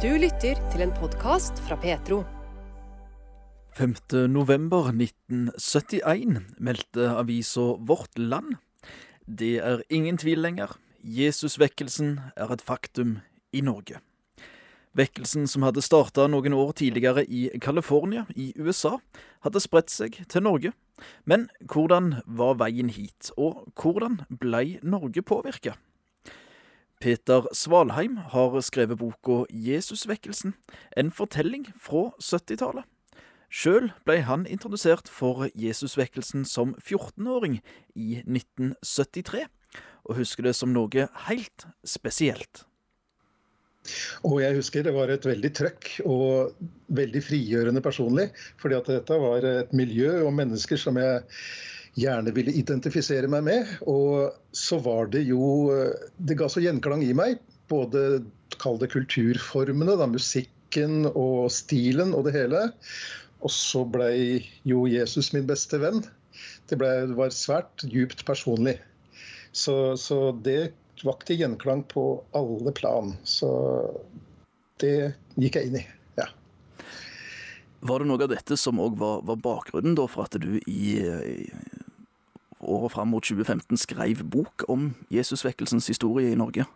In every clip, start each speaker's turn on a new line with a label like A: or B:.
A: Du lytter til en podkast fra Petro.
B: 5. november 1971 meldte avisa Vårt Land. Det er ingen tvil lenger. Jesusvekkelsen er et faktum i Norge. Vekkelsen som hadde starta noen år tidligere i California i USA, hadde spredt seg til Norge. Men hvordan var veien hit, og hvordan blei Norge påvirka? Peter Svalheim har skrevet boka Jesusvekkelsen, en fortelling fra 70-tallet. Sjøl ble han introdusert for Jesusvekkelsen som 14-åring i 1973, og husker det som noe helt spesielt.
C: Og jeg husker det var et veldig trøkk og veldig frigjørende personlig. fordi at dette var et miljø og mennesker som jeg gjerne ville identifisere meg med. Og så var det jo Det ga så gjenklang i meg. Både kall det kulturformene, da, musikken og stilen og det hele. Og så blei jo Jesus min beste venn. Det, ble, det var svært djupt personlig. Så, så det vakte gjenklang på alle plan. Så det gikk jeg inn i. ja.
B: Var det noe av dette som òg var, var, bakgrunnen for at du i, i året fram mot 2015 skrev bok om Jesusvekkelsens historie i Norge?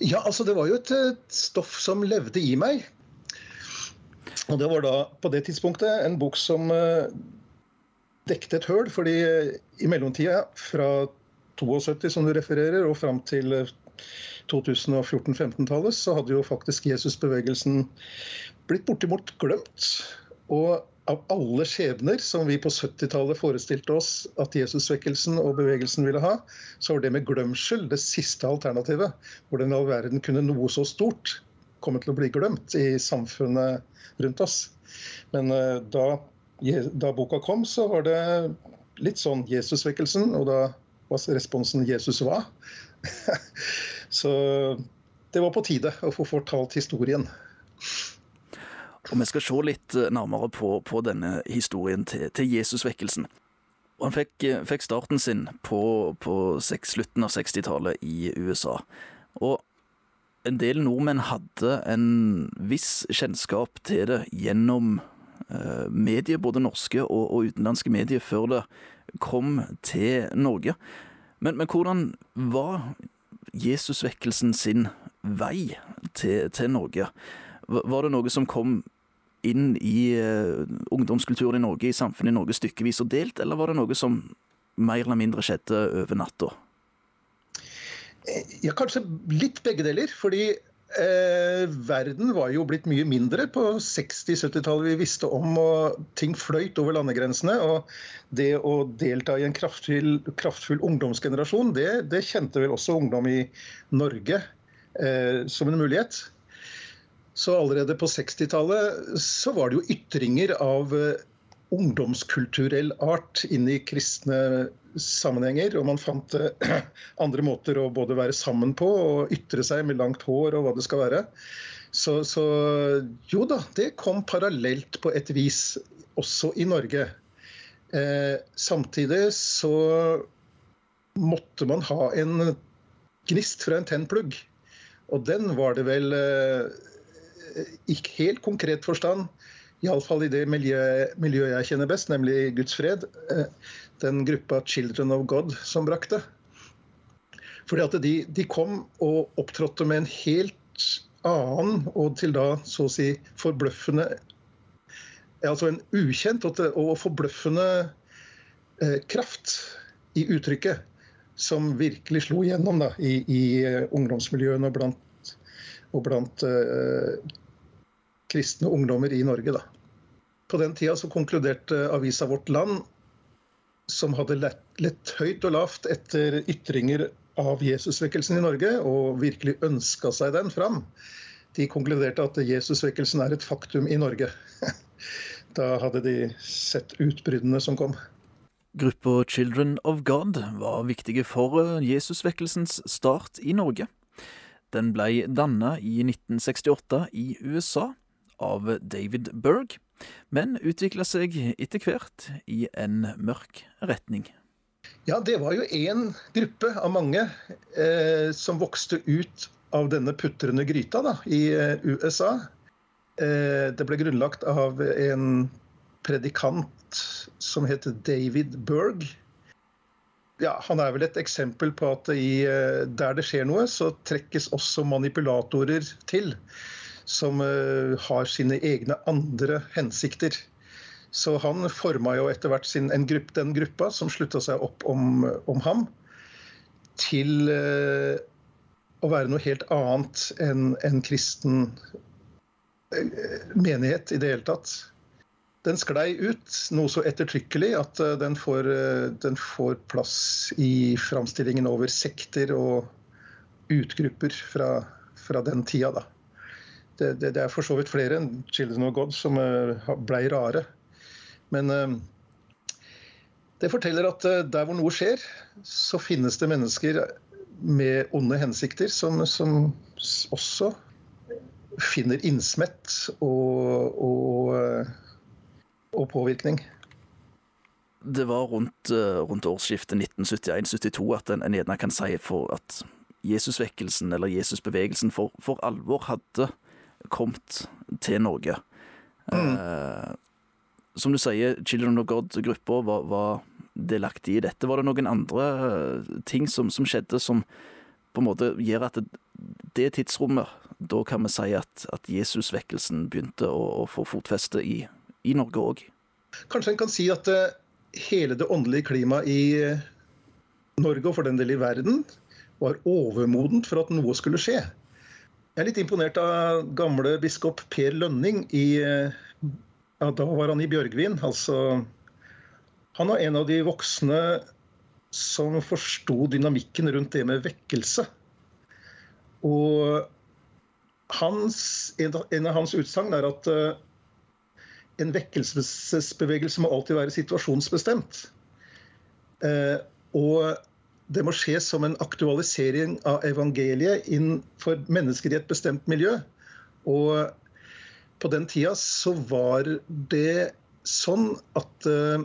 C: Ja, altså det var jo et, et stoff som levde i meg. Og det var da på det tidspunktet en bok som uh, dekket et høl. fordi i mellomtida, fra 72 som du refererer, og fram til 2014-15-tallet, så hadde jo faktisk Jesusbevegelsen blitt bortimot glemt. Og av alle skjebner som vi på 70-tallet forestilte oss at Jesusvekkelsen og bevegelsen ville ha, så var det med glemsel det siste alternativet. Hvordan i all verden kunne noe så stort komme til å bli glemt i samfunnet rundt oss. Men da, da boka kom, så var det litt sånn Jesusvekkelsen, og da var responsen 'Jesus hva?' så det var på tide å få fortalt historien.
B: Og Vi skal se litt nærmere på, på denne historien til, til Jesusvekkelsen. Og Han fikk, fikk starten sin på, på slutten av 60-tallet i USA. Og en del nordmenn hadde en viss kjennskap til det gjennom eh, medier, både norske og, og, utenlandske medier, før det kom til Norge. Men, men hvordan var Jesusvekkelsen sin vei til, til Norge? Var det noe som kom inn i uh, ungdomskulturen i Norge, i samfunnet i Norge stykkevis og delt, eller var det noe som mer eller mindre skjedde over natta?
C: Ja, kanskje litt begge deler. Fordi eh, verden var jo blitt mye mindre på 60-70-tallet. Vi visste om, og ting fløyt over landegrensene. Og det å delta i en kraftfull, kraftfull ungdomsgenerasjon, det, det, kjente vel også ungdom i Norge eh, som en mulighet. Så allerede på 60-tallet så var det jo ytringer av ungdomskulturell art inn i kristne sammenhenger. Og man fant andre måter å både være sammen på og ytre seg med langt hår og hva det skal være. Så, så jo da, det kom parallelt på et vis også i Norge. Eh, samtidig så måtte man ha en gnist fra en tennplugg. Og den var det vel eh, i helt konkret forstand iallfall i det miljøet, jeg kjenner best, nemlig Guds fred, den gruppa 'Children of God' som brakte. Fordi at de, de kom og opptrådte med en helt annen og til da så å si forbløffende Altså en ukjent og forbløffende eh, kraft i uttrykket som virkelig slo gjennom da, i, i ungdomsmiljøene og blant, og blant uh, kristne ungdommer i Norge. Da. På den tida så konkluderte avisa Vårt Land, som hadde lett, lett høyt og lavt etter ytringer av Jesusvekkelsen i Norge, og virkelig ønska seg den fram, de konkluderte at Jesusvekkelsen er et faktum i Norge. Da hadde de sett utbruddene som kom.
B: Gruppa Children of God var viktige for Jesusvekkelsens start i Norge. Den ble danna i 1968 i USA, av David Berg, men utvikla seg etter hvert i en mørk retning.
C: Ja, det var jo én gruppe av mange eh, som vokste ut av denne putrende gryta da, i USA. Det ble grunnlagt av en predikant som heter David Berg. Ja, han er vel et eksempel på at i, der det skjer noe, så trekkes også manipulatorer til. Som har sine egne andre hensikter. Så han forma jo etter hvert sin, gruppe, den gruppa som slutta seg opp om, om, ham, til eh, å være noe helt annet enn en kristen eh, menighet i det hele tatt. Den sklei ut noe så ettertrykkelig at uh, den, får, den, får, plass i framstillingen over sekter og utgrupper fra, fra den tida, da. Det, det, det, er for så vidt flere enn Children of God som uh, blei rare. Men eh, det forteller at eh, der hvor noe skjer, så finnes det mennesker med onde hensikter som, som også finner innsmett og, og, eh, og påvirkning.
B: Det var rundt, rundt årsskiftet 1971-72 at en, en gjerne kan si for at Jesusvekkelsen, eller Jesusbevegelsen, for, for alvor hadde kommet til Norge. Mm. Eh, som du sier, Children of God-gruppa var, var, delaktig i dette. Var det noen andre eh, ting som, som, skjedde som på en måte gjør at det, det tidsrommet Da kan vi si at, at Jesusvekkelsen begynte å, å, få fotfeste i, i Norge òg?
C: Kanskje en kan si at uh, hele det åndelige klimaet i uh, Norge, og for den del i verden, var overmodent for at noe skulle skje. Jeg er litt imponert av gamle biskop Per Lønning i ja, da var han i Bjørgvin. Altså Han var en av de voksne som forsto dynamikken rundt det med vekkelse. Og hans, en av hans utsagn er at uh, en vekkelsesbevegelse må alltid være situasjonsbestemt. Uh, og det må skje som en aktualisering av evangeliet innenfor mennesker i et bestemt miljø. Og på den tida så var det sånn at eh,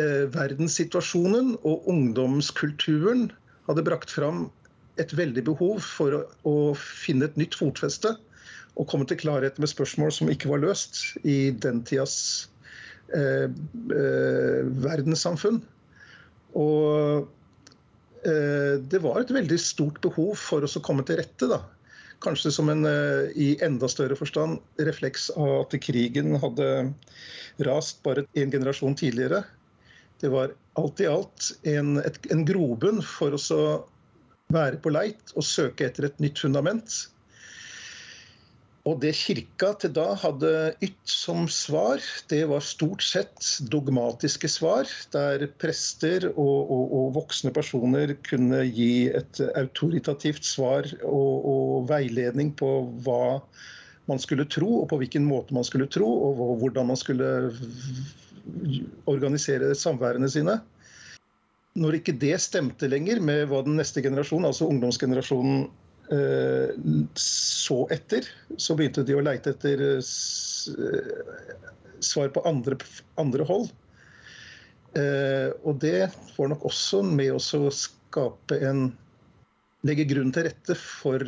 C: eh, verdenssituasjonen og ungdomskulturen hadde brakt fram et veldig behov for å, å, finne et nytt fotfeste og komme til klarhet med spørsmål som ikke var løst i den tidas eh, eh, verdenssamfunn. Og det var et veldig stort behov for oss å komme til rette. da Kanskje som en eh, i enda større forstand refleks av at krigen hadde rast bare en generasjon tidligere. Det var alt i alt en, et, en grobunn for oss å være på leit og søke etter et nytt fundament. Og det kirka til da hadde ytt som svar, det var stort sett dogmatiske svar, der prester og, og, og voksne personer kunne gi et autoritativt svar og, og, veiledning på hva man skulle tro, og på hvilken måte man skulle tro, og hvordan man skulle organisere samværene sine. Når ikke det stemte lenger med hva den neste generasjonen, altså ungdomsgenerasjonen, så etter, så begynte de å leite etter eh, svar på andre, andre hold. Eh, og det får nok også med å skape en Legge grunn til rette for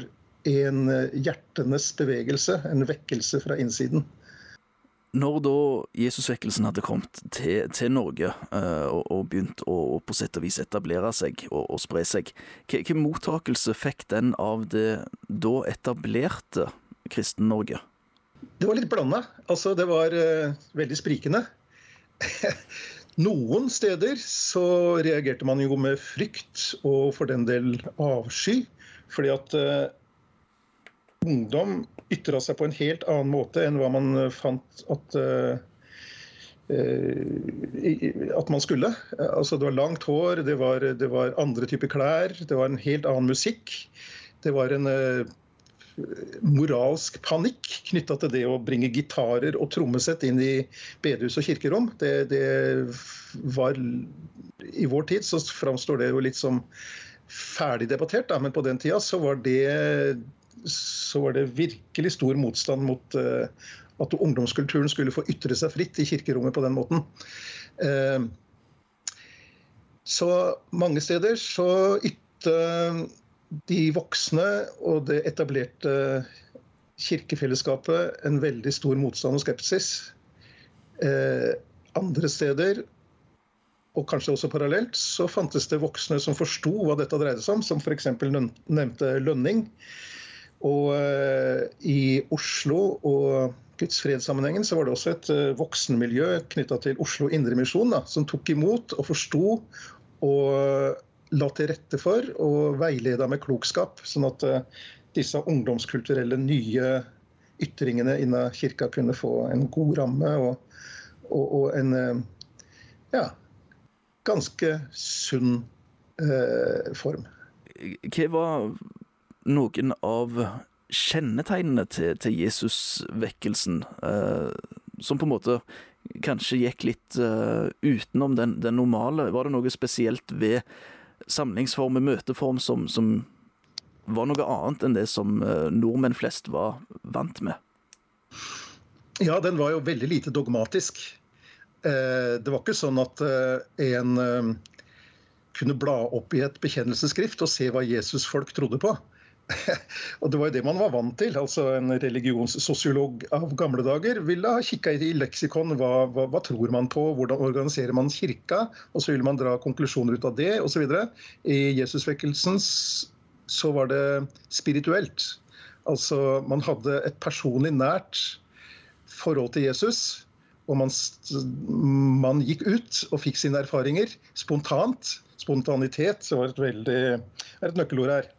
C: en hjertenes bevegelse, en vekkelse fra innsiden.
B: Når da Jesusvekkelsen hadde kommet til, til Norge uh, og, og, begynt å på sett og vis etablere seg og, og spre seg, hvilken mottakelse fikk den av det da etablerte Kristen-Norge?
C: Det var litt blanda. Altså, det var uh, veldig sprikende. Noen steder så reagerte man jo med frykt og for den del avsky. Fordi at uh, ungdom ytra seg på en helt annen måte enn hva man eh, fant at uh, at man skulle. Altså, det var langt hår, det var, det var, andre typer klær, det var en helt annen musikk. Det var en moralsk panikk knytta til det å bringe gitarer og trommesett inn i bedehus og kirkerom. Det, det, var I vår tid så framstår det jo litt som ferdig debattert, da, men på den tida så var det så var det virkelig stor motstand mot uh, at ungdomskulturen skulle få ytre seg fritt i kirkerommet på den måten. Uh, så mange steder så ytte de voksne og det etablerte kirkefellesskapet en veldig stor motstand og skepsis. Eh, andre steder, og kanskje også parallelt, så fantes det voksne som forsto hva dette dreide seg om, som f.eks. nevnte Lønning. Og eh, i Oslo og Guds fredssammenhengen så var det også et eh, voksenmiljø knytta til Oslo Indremisjon som tok imot og forsto og la til rette for og veileda med klokskap, sånn at eh, disse ungdomskulturelle nye ytringene innen kirka kunne få en god ramme og, og, og en eh, ja, ganske sunn eh, form.
B: Hva var noen av kjennetegnene til, til Jesusvekkelsen, eh, som på en måte kanskje gikk litt eh, utenom den, den, normale? Var det noe spesielt ved samlingsform og møteform som, som, var noe annet enn det som eh, nordmenn flest var vant med?
C: Ja, den var jo veldig lite dogmatisk. Uh, det var ikke sånn at en kunne bla opp i et bekjennelsesskrift og se hva Jesus-folk trodde på. og det var jo det man var vant til. altså En religionssosiolog av gamle dager ville ha kikka i leksikon. Hva, hva, hva, tror man på? Hvordan organiserer man kirka? Og så ville man dra konklusjoner ut av det, osv. I Jesusvekkelsen så var det spirituelt. Altså man hadde et personlig nært forhold til Jesus. Og man, man gikk ut og fikk sine erfaringer spontant. Spontanitet var et veldig er et nøkkelord her.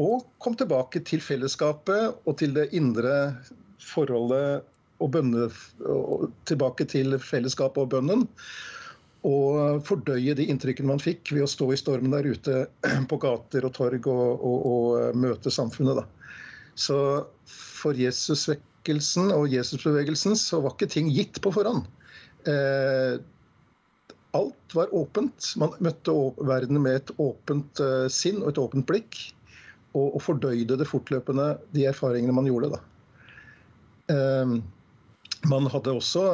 C: Og kom tilbake til fellesskapet og til det indre forholdet og bønne, tilbake til fellesskapet og bønnen. Og fordøye de inntrykkene man fikk ved å stå i stormen der ute på gater og torg og, og, og møte samfunnet. Da. Så for Jesusvekkelsen og Jesusbevegelsen så var ikke ting gitt på forhånd. Eh, alt var åpent. Man møtte verden med et åpent eh, sinn og et åpent blikk og, og fordøyde det fortløpende, de erfaringene man gjorde. da. Um, man hadde også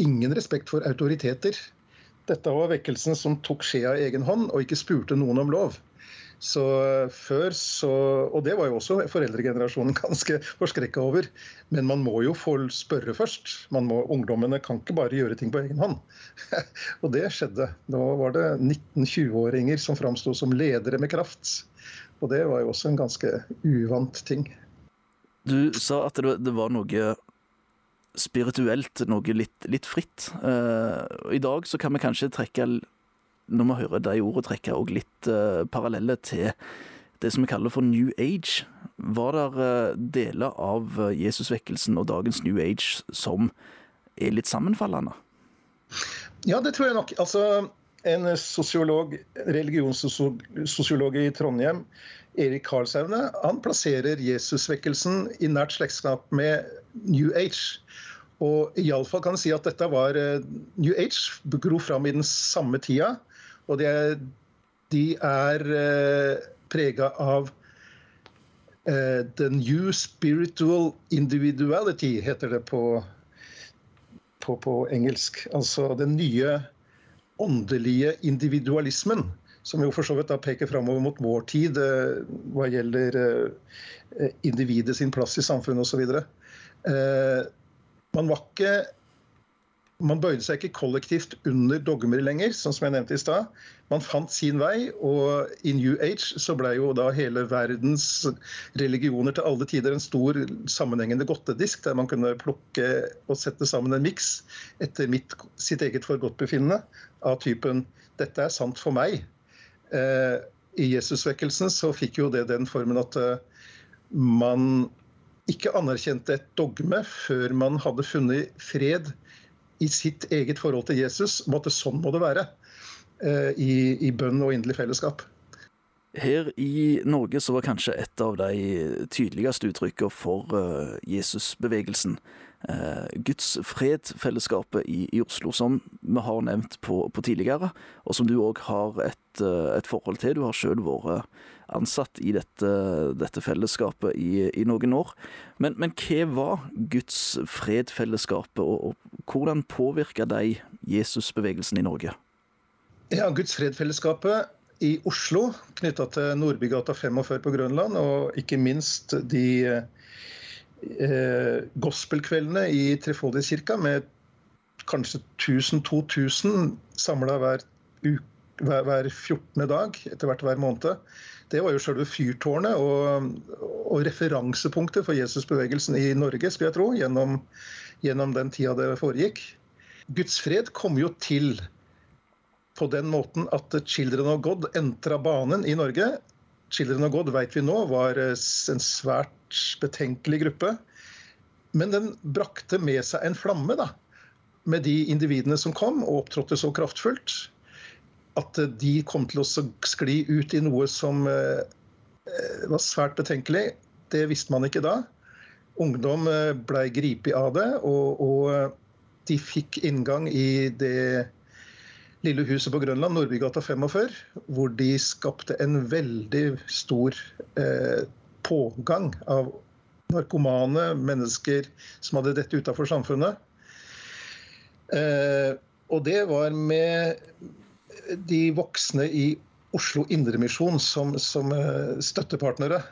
C: ingen respekt for autoriteter. Dette var vekkelsen som tok skjea i egen hånd og ikke spurte noen om lov. Så før så, Og det var jo også foreldregenerasjonen ganske forskrekka over. Men man må jo få spørre først. Må, ungdommene kan ikke bare gjøre ting på egen hånd. og det skjedde. Da var det 19-20-åringer som framsto som ledere med kraft. Og det var jo også en ganske uvant ting.
B: Du sa at det, var noe spirituelt, noe litt, litt fritt. Uh, I dag så kan vi kanskje trekke, når vi hører de ordene, trekke og litt uh, paralleller til det som vi kaller for New Age. Var det uh, deler av Jesusvekkelsen og dagens New Age som er litt sammenfallende?
C: Ja, det tror jeg nok. Altså, en sosiolog, religionssosiolog i Trondheim, Erik Karlsaune, han plasserer Jesusvekkelsen i nært slektskap med New Age. Og iallfall kan si at dette var eh, New Age gro fram i den samme tida. Og de er, de er eh, prega av uh, The New Spiritual Individuality, heter det på, på, på engelsk. Altså den nye åndelige individualismen, som jo for så vidt da peker framover mot vår tid eh, hva gjelder eh, individet sin plass i samfunnet osv. Eh, man var ikke man bøyde seg ikke kollektivt under dogmer lenger, sånn som jeg nevnte i stad. Man fant sin vei, og i New Age så ble jo da hele verdens religioner til alle tider en stor sammenhengende godtedisk, der man kunne plukke og sette sammen en miks etter mitt, sitt eget forgodtbefinnende av typen 'dette er sant for meg'. Eh, I Jesusvekkelsen så fikk jo det den formen at eh, man ikke anerkjente et dogme før man hadde funnet fred i sitt eget forhold til Jesus om at sånn må det være eh, i, i bønn og inderlig fellesskap.
B: Her i Norge så var kanskje et av de tydeligste uttrykkene for uh, Jesusbevegelsen uh, Guds fred-fellesskapet i, i, Oslo, som vi har nevnt på, på tidligere, og som du òg har et, et, forhold til. Du har sjøl vært ansatt i dette, dette fellesskapet i, i, noen år. Men, men hva var Guds fred-fellesskapet, og, og hvordan påvirka de Jesusbevegelsen i Norge?
C: Ja, Guds fred-fellesskapet i Oslo knytta til Nordbygata 45 på Grønland, og ikke minst de eh, gospelkveldene i Trefoldighetskirka med kanskje 1000-2000 samla hver, hver, hver 14. dag, etter hvert hver måned. Det var jo selve fyrtårnet og, og referansepunktet for Jesusbevegelsen i Norge, skulle jeg tro, gjennom, gjennom den tida det foregikk. Guds fred kom jo til på den måten at Children of God entra banen i Norge. Children of God vet vi nå var en svært betenkelig gruppe. Men den brakte med seg en flamme, da. Med de individene som kom og opptrådte så kraftfullt. At de kom til å skli ut i noe som eh, var svært betenkelig. Det visste man ikke da. Ungdom ble gripet av det, og, og de fikk inngang i det lille huset på Grønland, Nordbygata 45, hvor de skapte en veldig stor eh, pågang av narkomane, mennesker som hadde dette utafor samfunnet. Eh, og det var med de voksne i Oslo Indremisjon som, som eh, støttepartnere.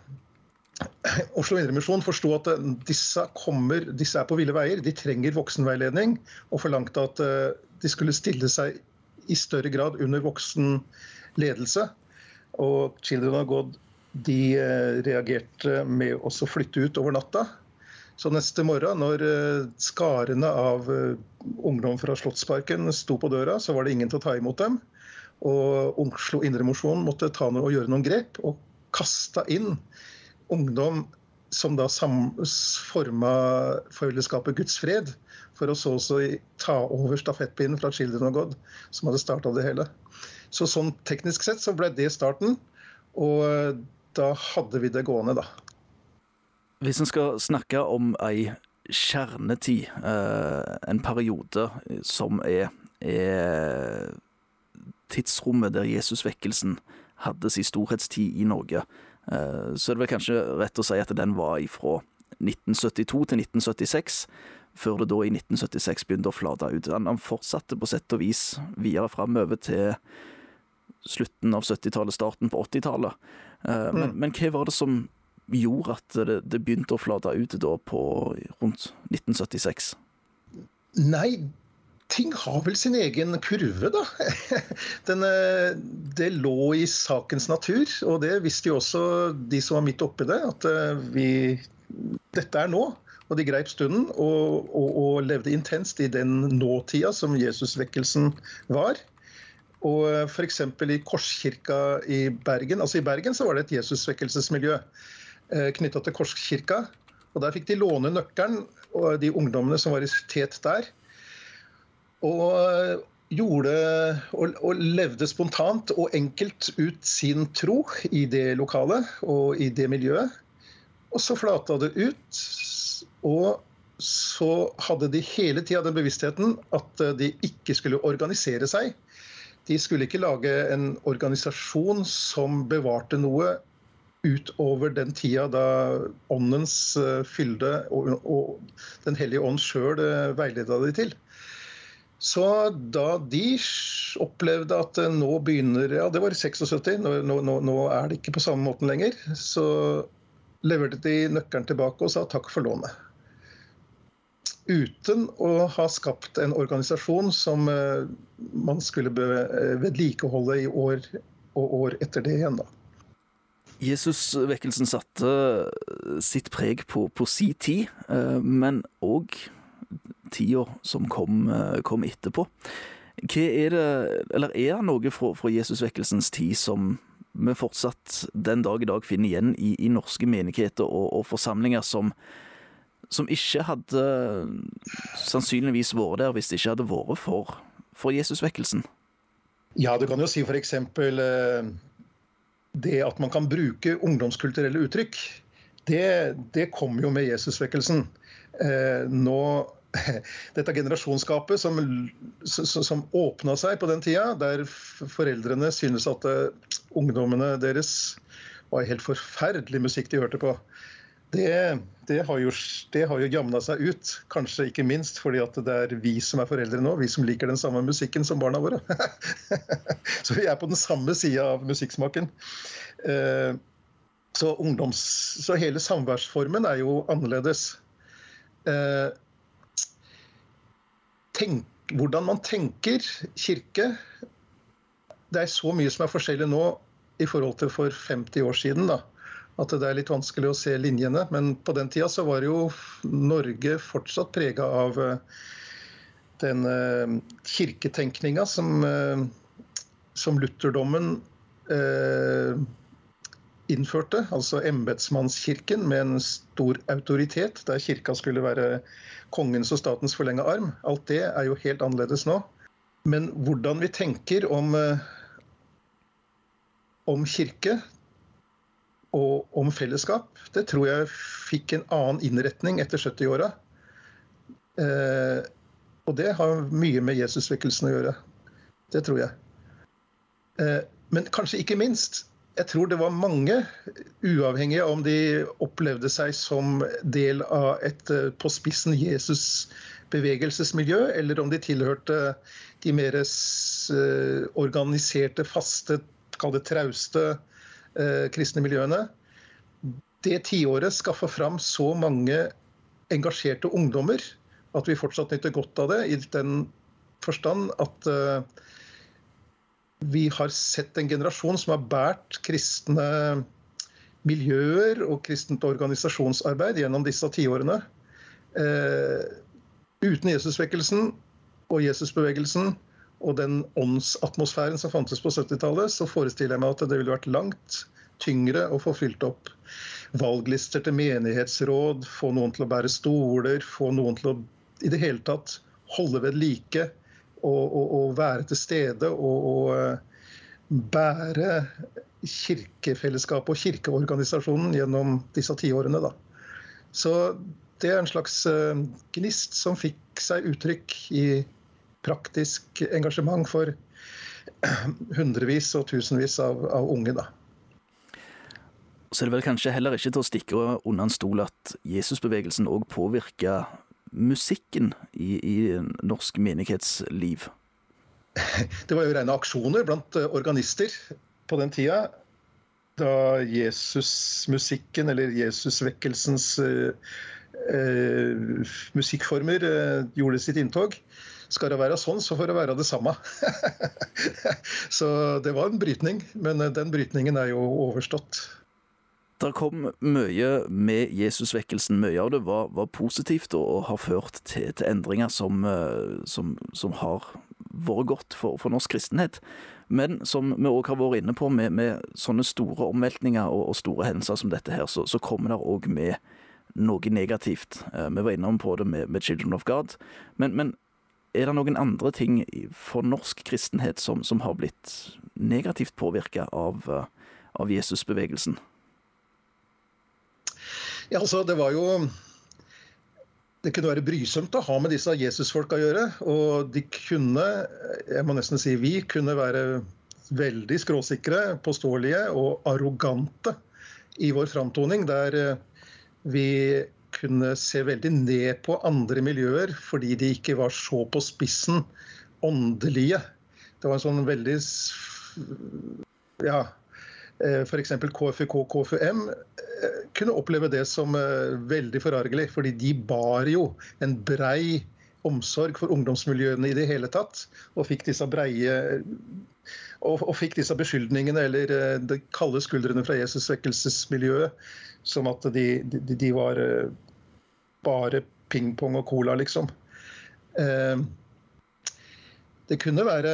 C: Oslo Indremisjon forsto at eh, disse, kommer, disse er på ville veier. De trenger voksenveiledning, og forlangte at eh, de skulle stille seg i større grad under voksen ledelse. Og Children of God de reagerte med å flytte ut over natta. Så neste morgen, når skarene av ungdom fra Slottsparken sto på døra, så var det ingen til å ta imot dem. Og Oslo Indremosjon måtte ta noe og gjøre noen grep, og kasta inn ungdom som da forma fellesskapet Guds fred, for å så også ta over stafettpinnen fra Children of God, som hadde starta det hele. Så sånn teknisk sett så ble det starten, og da hadde vi det gående, da.
B: Hvis en skal snakke om ei kjernetid, eh, en periode som er, er tidsrommet der Jesusvekkelsen hadde sin storhetstid i Norge, Så så er det vel kanskje rett å si at den var fra 1972 til 1976, før det da i 1976 begynte å flate ut. Han fortsatte på sett og vis videre framover til slutten av 70-tallet, starten på 80-tallet. Eh, men, mm. men, hva var det som gjorde at det, det begynte å flate ut da på rundt 1976?
C: Nei, ting har vel sin egen kurve, da. Den, eh, det lå i sakens natur, og det visste jo også de som var midt oppi det, at eh, vi Dette er nå. Og de greip stunden og, og, og levde intenst i den nåtida som Jesusvekkelsen var. Og eh, f.eks. i Korskirka i Bergen. Altså I Bergen så var det et Jesusvekkelsesmiljø knytta til Korskirka. Og Der fikk de låne nøkkelen, og de ungdommene som var i tet der, og gjorde og, og, levde spontant og enkelt ut sin tro i det lokalet og i det miljøet. Og så flata det ut. Og så hadde de hele tida den bevisstheten at de ikke skulle organisere seg. De skulle ikke lage en organisasjon som bevarte noe utover den tida da åndens eh, fylde og, og Den hellige ånd sjøl eh, veileda de til. Så da de opplevde at nå begynner Ja, det var i 76, nå, nå, nå, er det ikke på samme måten lenger. Så leverte de nøkkelen tilbake og sa takk for lånet. Uten å ha skapt en organisasjon som eh, man skulle eh, vedlikeholde i år og år etter det igjen, da.
B: Jesusvekkelsen satte sitt preg på, på si tid, eh, men òg tida som kom, eh, kom, etterpå. Hva er det, eller er det noe fra, fra Jesusvekkelsens tid som vi fortsatt den dag i dag finner igjen i, i norske menigheter og, og forsamlinger som, som, ikke hadde sannsynligvis vært der hvis det ikke hadde vært for, for Jesusvekkelsen?
C: Ja, du kan jo si f.eks. Eh, det at man kan bruke ungdomskulturelle uttrykk. Det, det kom jo med Jesusvekkelsen. Eh, nå dette generasjonsskapet som, som åpna seg på den tida, der foreldrene synes at uh, ungdommene deres var helt forferdelig musikk de hørte på. Det, det, har jo, det jo jamna seg ut. Kanskje ikke minst fordi at det er vi som er foreldre nå, vi som liker den samme musikken som barna våre. så vi er på den samme sida av musikksmaken. Eh, så, ungdoms, så hele samværsformen er jo annerledes. Eh, tenk, hvordan man tenker kirke Det er så mye som er forskjellig nå i forhold til for 50 år siden. da at det er litt vanskelig å se linjene. Men på den tida så var jo Norge fortsatt prega av eh, den eh, kirketenkninga som, eh, som lutherdommen uh, innførte. Altså embetsmannskirken med en stor autoritet, der kirka skulle være kongens og statens forlenga arm. Alt det er jo helt annerledes nå. Men hvordan vi tenker om, om kirke, og om fellesskap, det tror jeg fikk en annen innretning etter 70-åra. Eh, og det har mye med Jesusvekkelsen å gjøre. Det tror jeg. Eh, men kanskje ikke minst. Jeg tror det var mange, uavhengig av om de opplevde seg som del av et eh, på spissen Jesus-bevegelsesmiljø, eller om de tilhørte de mer eh, organiserte, faste, kall det trauste eh, kristne miljøene. Det tiåret skaffa fram så mange engasjerte ungdommer at vi fortsatt nyter godt av det, i den forstand at eh, vi har sett en generasjon som har båret kristne miljøer og kristent organisasjonsarbeid gjennom disse tiårene. Eh, uten Jesusvekkelsen og Jesusbevegelsen og den åndsatmosfæren som fantes på 70-tallet, så forestiller jeg meg at det ville vært langt tyngre å få fylt opp valglister til menighetsråd, få noen til å bære stoler, få noen til å i det hele tatt holde ved like og være til stede og, og, eh, bære kirkefellesskapet og kirkeorganisasjonen gjennom disse tiårene. Da. Så det er en slags eh, gnist som fikk seg uttrykk i praktisk engasjement for hundrevis og tusenvis av, av unge. da.
B: Så er det vel kanskje heller ikke til å stikke under en stol at Jesusbevegelsen òg påvirka musikken i, i, norsk menighetsliv?
C: Det var jo rene aksjoner blant eh, organister på den tida. Da Jesusmusikken, eller Jesusvekkelsens uh, uh, musikkformer, uh, gjorde sitt inntog. Skal det være sånn, så får det være det samme. så det var en brytning, men den brytningen er jo overstått.
B: Det kom mye med Jesusvekkelsen. Mye av det var, var positivt og, har ført til, til endringer som, eh, som, som, har vært godt for, for, norsk kristenhet. Men som vi òg har vært inne på, med, med sånne store omveltninger og, og, store hendelser som dette her, så, så kommer det òg med noe negativt. Eh, vi var innom på det med, med Children of God. Men, men er det noen andre ting for norsk kristenhet som, som har blitt negativt påvirka av, eh, av Jesusbevegelsen?
C: Ja, altså, det var jo det kunne være brysomt å ha med disse Jesusfolka å gjøre. Og de kunne, jeg må nesten si vi, kunne være veldig skråsikre, påståelige og arrogante i vår framtoning. Der eh, vi kunne se veldig ned på andre miljøer fordi de ikke var så på spissen åndelige. Det var en sånn veldig Ja, f.eks. og KFUM eh, kunne oppleve det som eh, veldig forargelig. Fordi de bar jo en brei omsorg for ungdomsmiljøene i det hele tatt. Og fikk disse breie og, og fikk disse beskyldningene eller de kalde skuldrene fra Jesus svekkelsesmiljøet. som at de, de, de var eh, bare pingpong og cola, liksom. Eh, det kunne være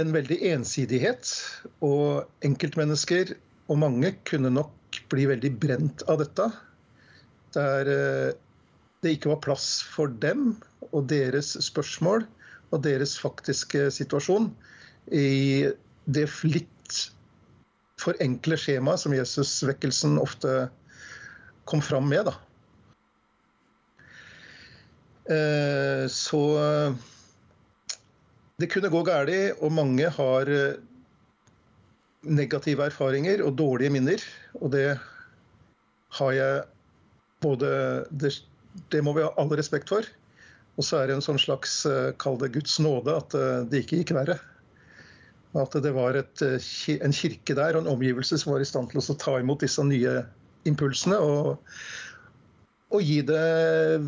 C: en veldig ensidighet, og enkeltmennesker og mange kunne nok bli veldig brent av dette. Der eh, det ikke var plass for dem og deres spørsmål og deres faktiske situasjon i det litt for enkle skjema som Jesusvekkelsen ofte kom fram med. Da. Eh, så det kunne gå galt, og mange har negative erfaringer og dårlige minner. Og det har jeg både det, det må vi ha all respekt for. Og så er det en sånn slags, kall det Guds nåde, at det ikke gikk verre. At det var et, en kirke der og en omgivelse som var i stand til å ta imot disse nye impulsene. Og, og gi det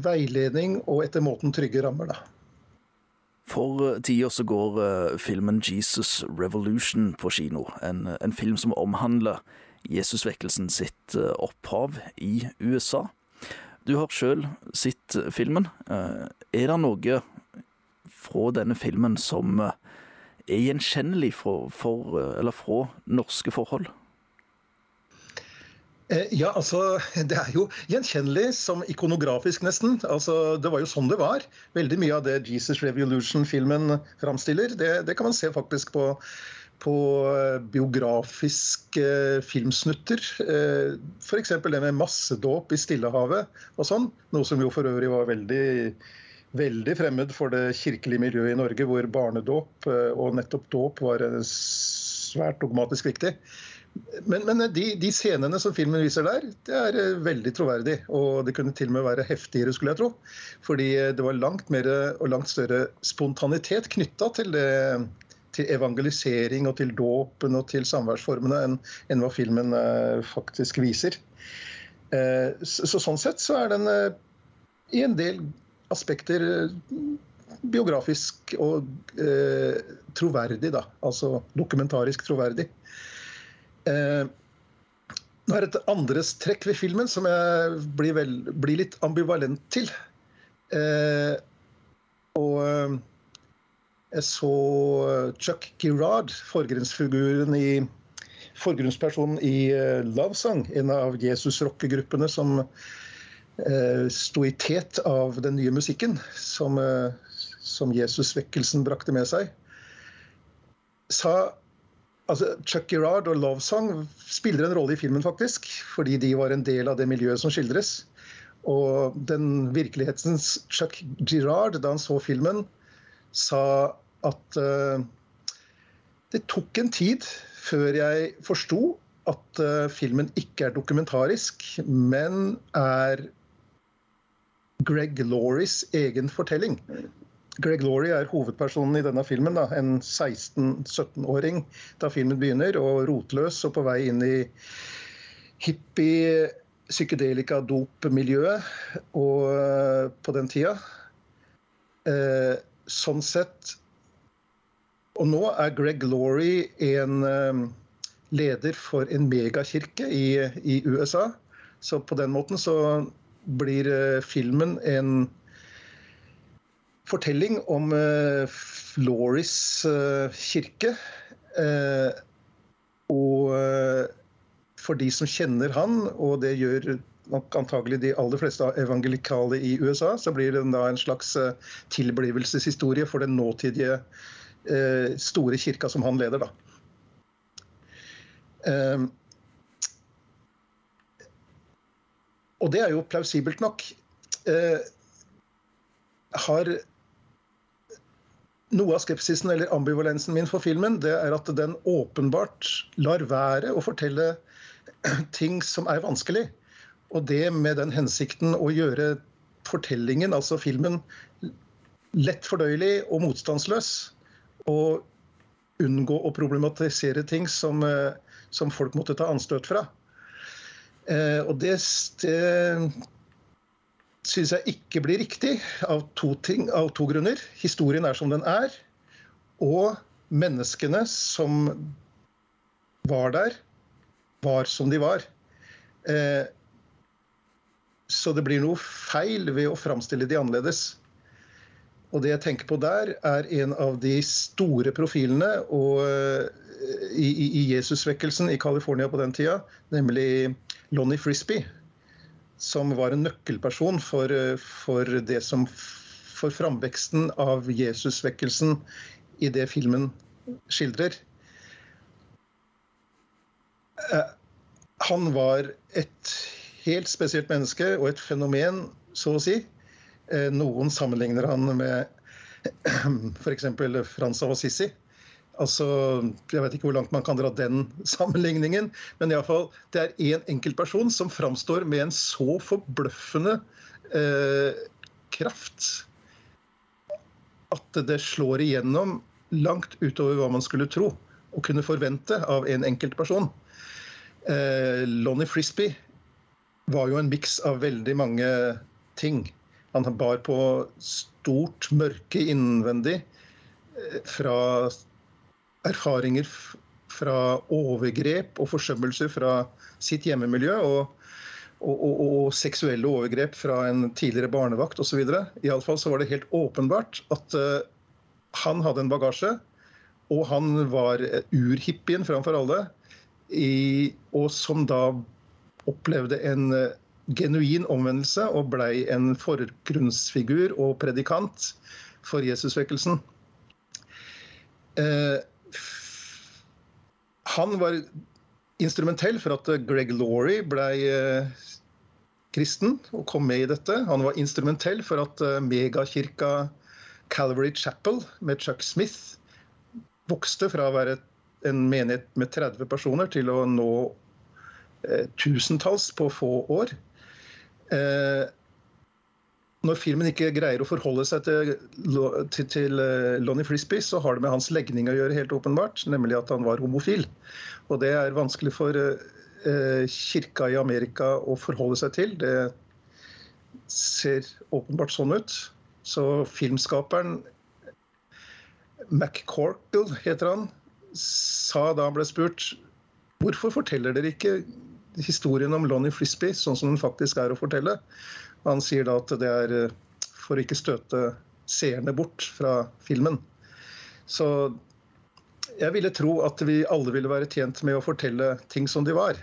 C: veiledning og etter måten trygge rammer, da.
B: For tida så går filmen 'Jesus Revolution' på kino. En, en film som omhandler Jesusvekkelsen sitt opphav i USA. Du har sjøl sett filmen. Er det noe fra denne filmen som er gjenkjennelig for, for, eller fra norske forhold?
C: Ja, altså, Det er jo gjenkjennelig som ikonografisk, nesten. Altså, Det var jo sånn det var. Veldig mye av det Jesus Revolution-filmen framstiller, det, det, kan man se faktisk på, på biografiske filmsnutter. F.eks. det med massedåp i Stillehavet og sånn. Noe som jo for øvrig var veldig, veldig fremmed for det kirkelige miljøet i Norge, hvor barnedåp og nettopp dåp var svært dogmatisk viktig. Men, men de, de, scenene som filmen viser der, det er eh, veldig troverdig. Og det kunne til og med være heftigere, skulle jeg tro. Fordi det var langt mer og langt større spontanitet knytta til, til evangelisering og til dåpen og til samværsformene enn, enn hva filmen eh, faktisk viser. Eh, så, så, sånn sett så er den eh, i en del aspekter eh, biografisk og eh, troverdig, da. Altså dokumentarisk troverdig. Eh, nå er det et andres trekk ved filmen som jeg blir, vel, blir litt ambivalent til. Eh, og eh, jeg så Chuck Girard, forgrunnsfiguren i forgrunnspersonen i uh, Love Song, en av Jesus-rockegruppene som eh, sto i tet av den nye musikken som, eh, som Jesus-vekkelsen brakte med seg, sa altså, Chuck Girard og Lovesong spiller en rolle i filmen, faktisk. Fordi de var en del av det miljøet som skildres. Og den virkelighetens Chuck Girard, da han så filmen, sa at uh, det tok en tid før jeg forsto at uh, filmen ikke er dokumentarisk, men er Greg Lauries egen fortelling. Greg Laurie er hovedpersonen i denne filmen. Da. En 16-17-åring da filmen begynner, og rotløs og på vei inn i hippie psykedelika-dop-miljøet uh, på den tida. Uh, sånn sett Og nå er Greg Laurie en uh, leder for en megakirke i, i, USA. Så på den måten så blir filmen en fortelling om uh, Loris uh, kirke. Uh, og for de som kjenner han, og det gjør nok antagelig de aller fleste evangelikale i USA, så blir det da en slags tilblivelseshistorie for den nåtidige store kirka som han leder. da. Og det er jo plausibelt nok. har noe av skepsisen eller ambivalensen min for filmen, det er at den åpenbart lar være å fortelle ting som er vanskelig. Og det med den hensikten å gjøre fortellingen, altså filmen, lett fordøyelig og motstandsløs. Og unngå å problematisere ting som, eh, som folk måtte ta anstøt fra. Eh, og det, det syns jeg ikke blir riktig av to, ting, av to grunner. Historien er som den er. Og menneskene som var der, var som de var. Eh, så det blir noe feil ved å framstille de annerledes. Og det jeg tenker på der, er en av de store profilene og, eh, i, i, i Jesusvekkelsen i California på den tida, nemlig Lonnie Frisbee som var en nøkkelperson for, for, det som, for framveksten av Jesusvekkelsen i det filmen skildrer. Eh, han var et helt spesielt menneske og et fenomen, så å si. Eh, noen sammenligner han med f.eks. Frans av Assisi. Altså, Jeg vet ikke hvor langt man kan dra den sammenligningen, men i alle fall, det er én enkeltperson som framstår med en så forbløffende eh, kraft at det slår igjennom langt utover hva man skulle tro og kunne forvente av en enkeltperson. Eh, Lonnie Frisbee var jo en miks av veldig mange ting. Han bar på stort mørke innvendig eh, fra erfaringer fra overgrep og forsømmelser fra sitt hjemmemiljø. og og, og, og, seksuelle overgrep fra en tidligere barnevakt osv. Iallfall så var det helt åpenbart at uh, han hadde en bagasje, og han var urhippien framfor alle, i, og som da opplevde en uh, genuin omvendelse og blei en forgrunnsfigur og predikant for Jesusvekkelsen. Uh, han var instrumentell for at Greg Laurie ble eh, kristen og kom med i dette. Han var instrumentell for at eh, megakirka Calvary Chapel med Chuck Smith vokste fra å være en menighet med 30 personer til å nå eh, tusentalls på få år. Eh, når filmen ikke greier å forholde seg til, uh, Lonnie Frisbee, så har det med hans legning å gjøre, helt åpenbart, nemlig at han var homofil. Og det er vanskelig for uh, kirka i Amerika å forholde seg til. Det ser åpenbart sånn ut. Så filmskaperen McCorkle, heter han, sa da han ble spurt hvorfor forteller dere ikke historien om Lonnie Frisbee sånn som den faktisk er å fortelle? Han sier da at det er eh, for å ikke støte seerne bort fra filmen. Så jeg ville tro at vi alle ville være tjent med å fortelle ting som de var.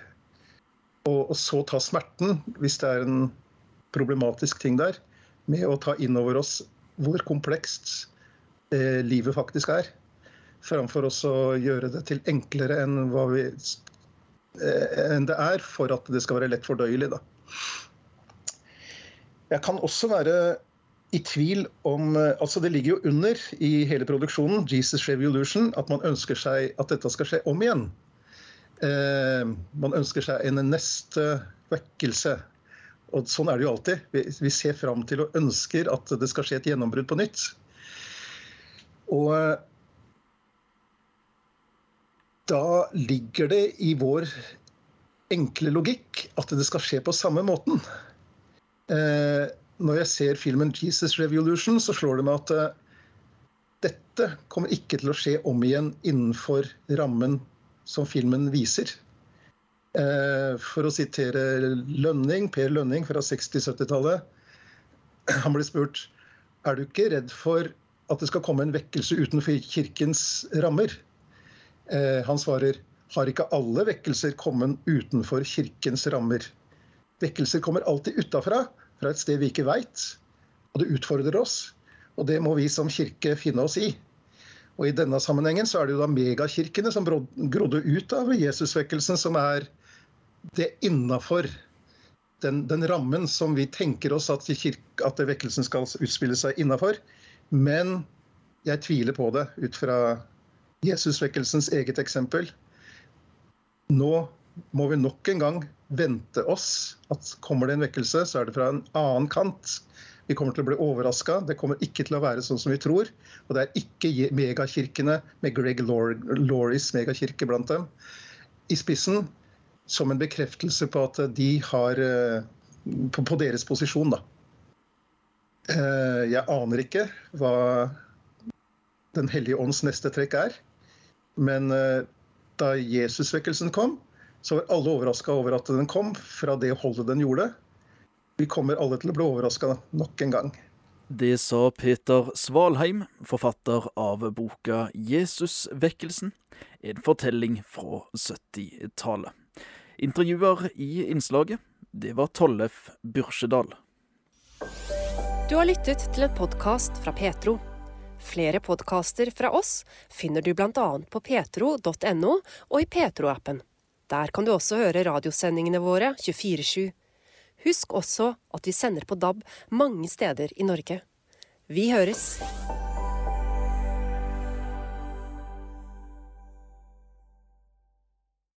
C: Og, så ta smerten, hvis det er en problematisk ting der, med å ta inn over oss hvor komplekst eh, livet faktisk er. Framfor å gjøre det til enklere enn, hva vi, enn det er, for at det skal være lett fordøyelig. da. Jeg kan også være i tvil om eh, altså Det ligger jo under i hele produksjonen Jesus Revolution at man ønsker seg at dette skal skje om igjen. Eh, man ønsker seg en neste vekkelse. Og sånn er det jo alltid. Vi, vi ser fram til og ønsker at det skal skje et gjennombrudd på nytt. Og eh, da ligger det i vår enkle logikk at det skal skje på samme måten. Eh, når jeg ser filmen 'Jesus Revolution', så slår det meg at eh, dette kommer ikke til å skje om igjen innenfor rammen som filmen viser. Eh, for å sitere Lønning, Per Lønning fra 60-70-tallet. Han ble spurt er du ikke redd for at det skal komme en vekkelse utenfor kirkens rammer. Han svarer har ikke alle vekkelser kommet utenfor kirkens rammer. Vekkelser kommer alltid utafra, fra et sted vi ikke veit. Og det utfordrer oss. Og det må vi som kirke finne oss i. Og I denne sammenhengen så er det jo da megakirkene som grodde ut av Jesusvekkelsen, som er det innafor den, den, rammen som vi tenker oss at, kirke, at vekkelsen skal utspille seg innafor. Men jeg tviler på det ut fra Jesusvekkelsens eget eksempel. Nå må vi nok en gang vente oss at kommer det en vekkelse, så er det fra en annen kant. Vi kommer til å bli overraska. Det kommer ikke til å være sånn som vi tror. Og det er ikke megakirkene med Greg Lauries megakirke blant dem i spissen som en bekreftelse på at de har eh, På, deres posisjon, da. Eh, jeg aner ikke hva Den hellige ånds neste trekk er. Men eh, da Jesusvekkelsen kom, så var alle overraska over at den kom, fra det holdet den gjorde. Vi kommer alle til å bli overraska nok en gang.
B: Det sa Peter Svalheim, forfatter av boka 'Jesusvekkelsen', en fortelling fra 70-tallet. Intervjuer i innslaget, det var Tollef Byrsjedal.
A: Du har lyttet til en podkast fra Petro. Flere podkaster fra oss finner du bl.a. på petro.no og i Petro-appen. Der kan du også høre radiosendingene våre 24-7. Husk også at vi sender på DAB mange steder i Norge. Vi høres!